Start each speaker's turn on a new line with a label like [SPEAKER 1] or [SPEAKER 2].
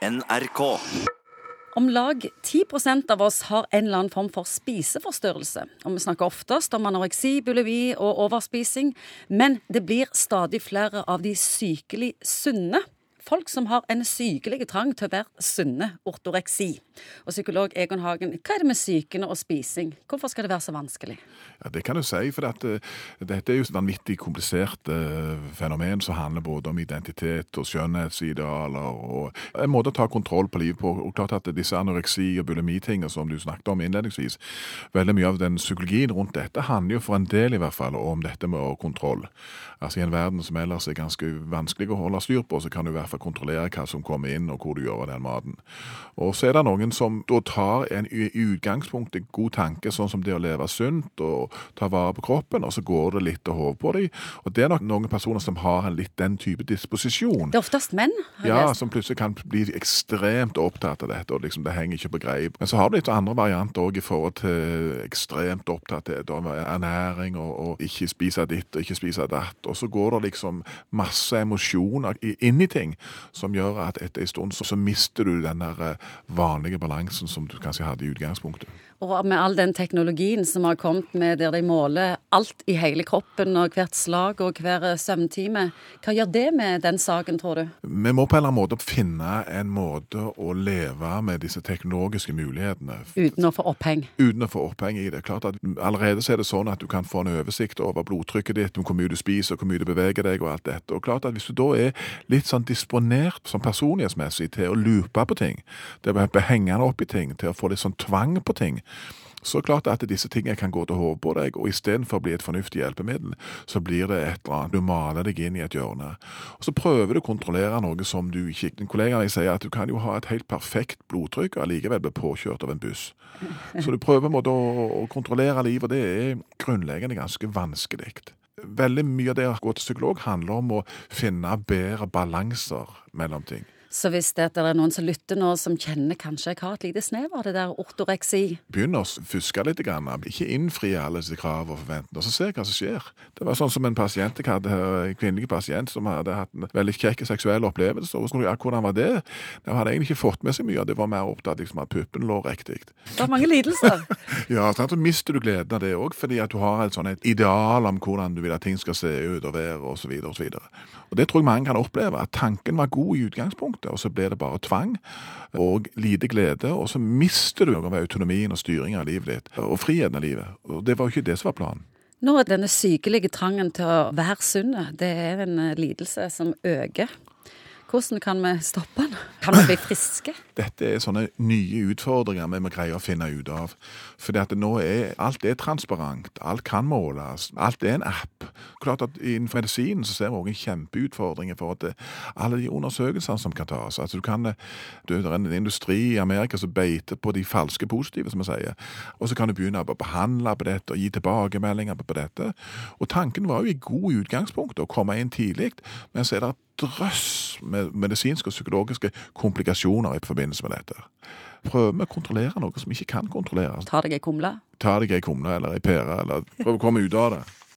[SPEAKER 1] NRK.
[SPEAKER 2] Om lag 10% av oss har en eller annen form for spiseforstyrrelse. Og vi snakker oftest om anoreksi, bulimi og overspising, men det blir stadig flere av de sykelig sunne. Folk som har en sykelig trang til å være sunne, ortoreksi. Og psykolog Egon Hagen, hva er det med psykene og spising? Hvorfor skal det være så vanskelig?
[SPEAKER 3] Ja, Det kan du si, for at, uh, dette er jo et vanvittig komplisert uh, fenomen som handler både om identitet og skjønnhetsidealer og en måte å ta kontroll på livet på. Og klart at disse anoreksi- og bulimitingene som du snakket om innledningsvis, veldig mye av den psykologien rundt dette handler jo for en del i hvert fall om dette med kontroll. Altså I en verden som ellers er ganske vanskelig å holde styr på, så kan du i hvert fall kontrollere hva som kommer inn og hvor du gjør av den maten. Og så er det noen som da tar en i utgangspunktet god tanke, sånn som det å leve sunt og ta vare på kroppen, og så går det litt til hodet på dem. Og det er nok noen personer som har en litt den type disposisjon.
[SPEAKER 2] Det er oftest menn.
[SPEAKER 3] Ja,
[SPEAKER 2] lest.
[SPEAKER 3] som plutselig kan bli ekstremt opptatt av dette, og liksom det henger ikke på greip. Men så har du litt andre varianter òg i forhold til ekstremt opptatthet av ernæring og, og ikke spise ditt og ikke spise datt. Og så går det liksom masse emosjoner inn i ting som gjør at etter en stund så, så mister du den der eh, vanlige balansen som du kanskje hadde i utgangspunktet.
[SPEAKER 2] Og med all den teknologien som har kommet med der de måler alt i hele kroppen og hvert slag og hver søvntime, hva gjør det med den saken, tror du?
[SPEAKER 3] Vi må på en eller annen måte finne en måte å leve med disse teknologiske mulighetene.
[SPEAKER 2] Uten å få oppheng.
[SPEAKER 3] uten å få oppheng i det. Klart at Allerede så er det sånn at du kan få en oversikt over blodtrykket ditt, om hvor mye du spiser, hvor mye du beveger deg og alt dette. Og klart at Hvis du da er litt sånn disponert som personlighetsmessig til å loope på ting, til å bli hengende opp i ting, til å få litt sånn tvang på ting, så klart at disse tingene kan gå til hodet på deg, og istedenfor å bli et fornuftig hjelpemiddel, så blir det et eller annet. Du maler deg inn i et hjørne. Og så prøver du å kontrollere noe som du ikke En kollega sier at du kan jo ha et helt perfekt blodtrykk og allikevel bli påkjørt av en buss. Så du prøver på en måte å kontrollere livet, og det er grunnleggende ganske vanskelig. Veldig mye av det å gå til psykolog handler om å finne bedre balanser mellom ting.
[SPEAKER 2] Så hvis det er noen som lytter nå, som kjenner kanskje jeg har et lite snev av det der ortoreksi
[SPEAKER 3] begynner å fuske litt, grann, ikke innfri alle disse krav og forventninger, og så se hva som skjer. Det var sånn som en pasient jeg hadde en kvinnelig pasient som hadde hatt en veldig kjekk seksuell opplevelse. og så skulle ja, Hvordan var det? De hadde egentlig ikke fått med seg mye, og det var mer opptatt liksom, at puppen lå riktig.
[SPEAKER 2] Det var mange lidelser.
[SPEAKER 3] Ja, sant? så mister du gleden av det òg, fordi at du har et, sånn, et ideal om hvordan du vil at ting skal se ut og være, og så videre, og så. Og det tror jeg mange kan oppleve, at tanken var god i utgangspunktet, og så ble det bare tvang og lite glede, og så mister du noe av autonomien og styringen av livet ditt, og friheten av livet. Og det var jo ikke det som var planen.
[SPEAKER 2] Nå er denne sykelige trangen til å være sunn, det er en lidelse som øker. Hvordan kan vi stoppe den? Kan vi bli friske?
[SPEAKER 3] Dette er sånne nye utfordringer vi må greie å finne ut av. Fordi at nå er alt er transparent, alt kan måles, alt er en app. Klart at Innenfor medisinen så ser vi også en kjempeutfordring i forhold til alle de undersøkelsene som kan tas. Altså du kan, du, Det er en industri i Amerika som beiter på de falske positive, som vi sier. Og så kan du begynne å behandle på dette og gi tilbakemeldinger på dette. Og tanken var jo i god utgangspunkt å komme inn tidlig, men så er det drøss med medisinske og psykologiske komplikasjoner i forbindelse med dette. Prøver vi å kontrollere noe som ikke kan kontrolleres.
[SPEAKER 2] Ta deg ei kumle?
[SPEAKER 3] Ta deg ei kumle eller ei pære, eller prøv å komme ut av det.